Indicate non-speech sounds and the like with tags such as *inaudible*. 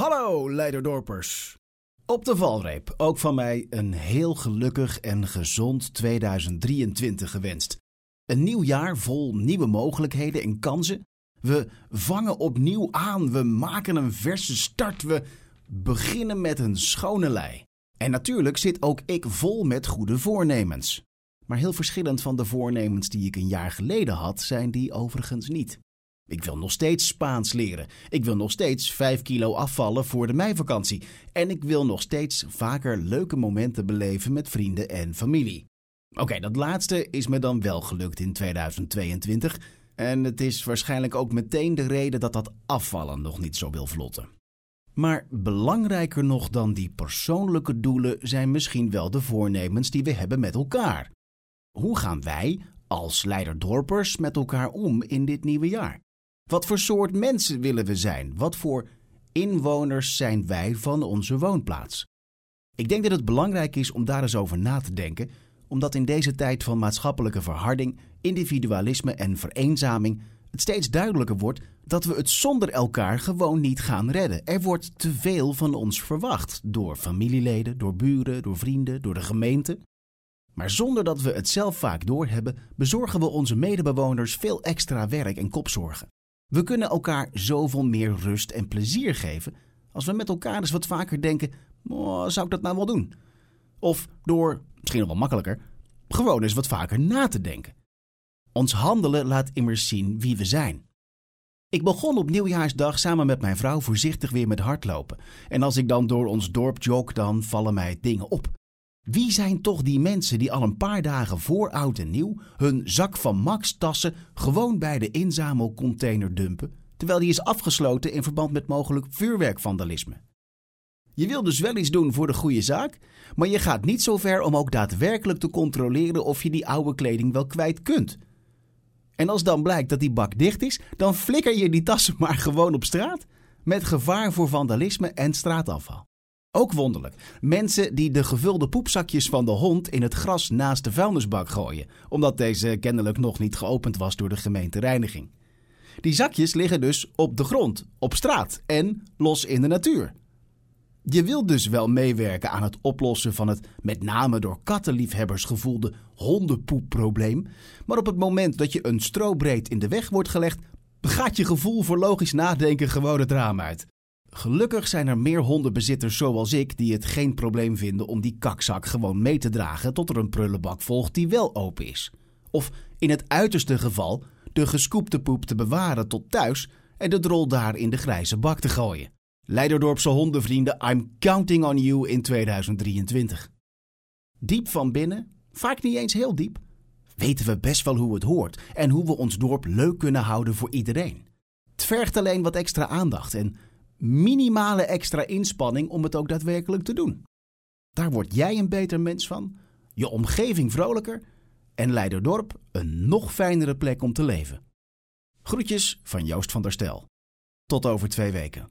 Hallo Leiderdorpers. Op de valreep ook van mij een heel gelukkig en gezond 2023 gewenst. Een nieuw jaar vol nieuwe mogelijkheden en kansen. We vangen opnieuw aan, we maken een verse start, we beginnen met een schone lei. En natuurlijk zit ook ik vol met goede voornemens. Maar heel verschillend van de voornemens die ik een jaar geleden had, zijn die overigens niet. Ik wil nog steeds Spaans leren. Ik wil nog steeds 5 kilo afvallen voor de meivakantie. En ik wil nog steeds vaker leuke momenten beleven met vrienden en familie. Oké, dat laatste is me dan wel gelukt in 2022. En het is waarschijnlijk ook meteen de reden dat dat afvallen nog niet zo wil vlotten. Maar belangrijker nog dan die persoonlijke doelen zijn misschien wel de voornemens die we hebben met elkaar. Hoe gaan wij als leiderdorpers met elkaar om in dit nieuwe jaar? Wat voor soort mensen willen we zijn? Wat voor inwoners zijn wij van onze woonplaats? Ik denk dat het belangrijk is om daar eens over na te denken, omdat in deze tijd van maatschappelijke verharding, individualisme en vereenzaming het steeds duidelijker wordt dat we het zonder elkaar gewoon niet gaan redden. Er wordt te veel van ons verwacht door familieleden, door buren, door vrienden, door de gemeente. Maar zonder dat we het zelf vaak doorhebben, bezorgen we onze medebewoners veel extra werk en kopzorgen. We kunnen elkaar zoveel meer rust en plezier geven als we met elkaar eens wat vaker denken: oh, zou ik dat nou wel doen? Of door, misschien nog wel makkelijker, gewoon eens wat vaker na te denken. Ons handelen laat immers zien wie we zijn. Ik begon op nieuwjaarsdag samen met mijn vrouw voorzichtig weer met hardlopen. En als ik dan door ons dorp jog, dan vallen mij dingen op. Wie zijn toch die mensen die al een paar dagen voor oud en nieuw hun zak van Max-tassen gewoon bij de inzamelcontainer dumpen, terwijl die is afgesloten in verband met mogelijk vuurwerkvandalisme? Je wil dus wel iets doen voor de goede zaak, maar je gaat niet zo ver om ook daadwerkelijk te controleren of je die oude kleding wel kwijt kunt. En als dan blijkt dat die bak dicht is, dan flikker je die tassen *laughs* maar gewoon op straat, met gevaar voor vandalisme en straatafval. Ook wonderlijk. Mensen die de gevulde poepzakjes van de hond in het gras naast de vuilnisbak gooien, omdat deze kennelijk nog niet geopend was door de gemeentereiniging. Die zakjes liggen dus op de grond, op straat en los in de natuur. Je wilt dus wel meewerken aan het oplossen van het met name door kattenliefhebbers gevoelde hondenpoepprobleem, maar op het moment dat je een strobreed in de weg wordt gelegd, gaat je gevoel voor logisch nadenken gewoon het raam uit. Gelukkig zijn er meer hondenbezitters zoals ik die het geen probleem vinden om die kakzak gewoon mee te dragen tot er een prullenbak volgt die wel open is. Of in het uiterste geval de gescoopte poep te bewaren tot thuis en de drol daar in de grijze bak te gooien. Leiderdorpse hondenvrienden, I'm counting on you in 2023. Diep van binnen, vaak niet eens heel diep, weten we best wel hoe het hoort en hoe we ons dorp leuk kunnen houden voor iedereen. Het vergt alleen wat extra aandacht en minimale extra inspanning om het ook daadwerkelijk te doen. Daar word jij een beter mens van, je omgeving vrolijker en Leiderdorp een nog fijnere plek om te leven. Groetjes van Joost van der Stel. Tot over twee weken.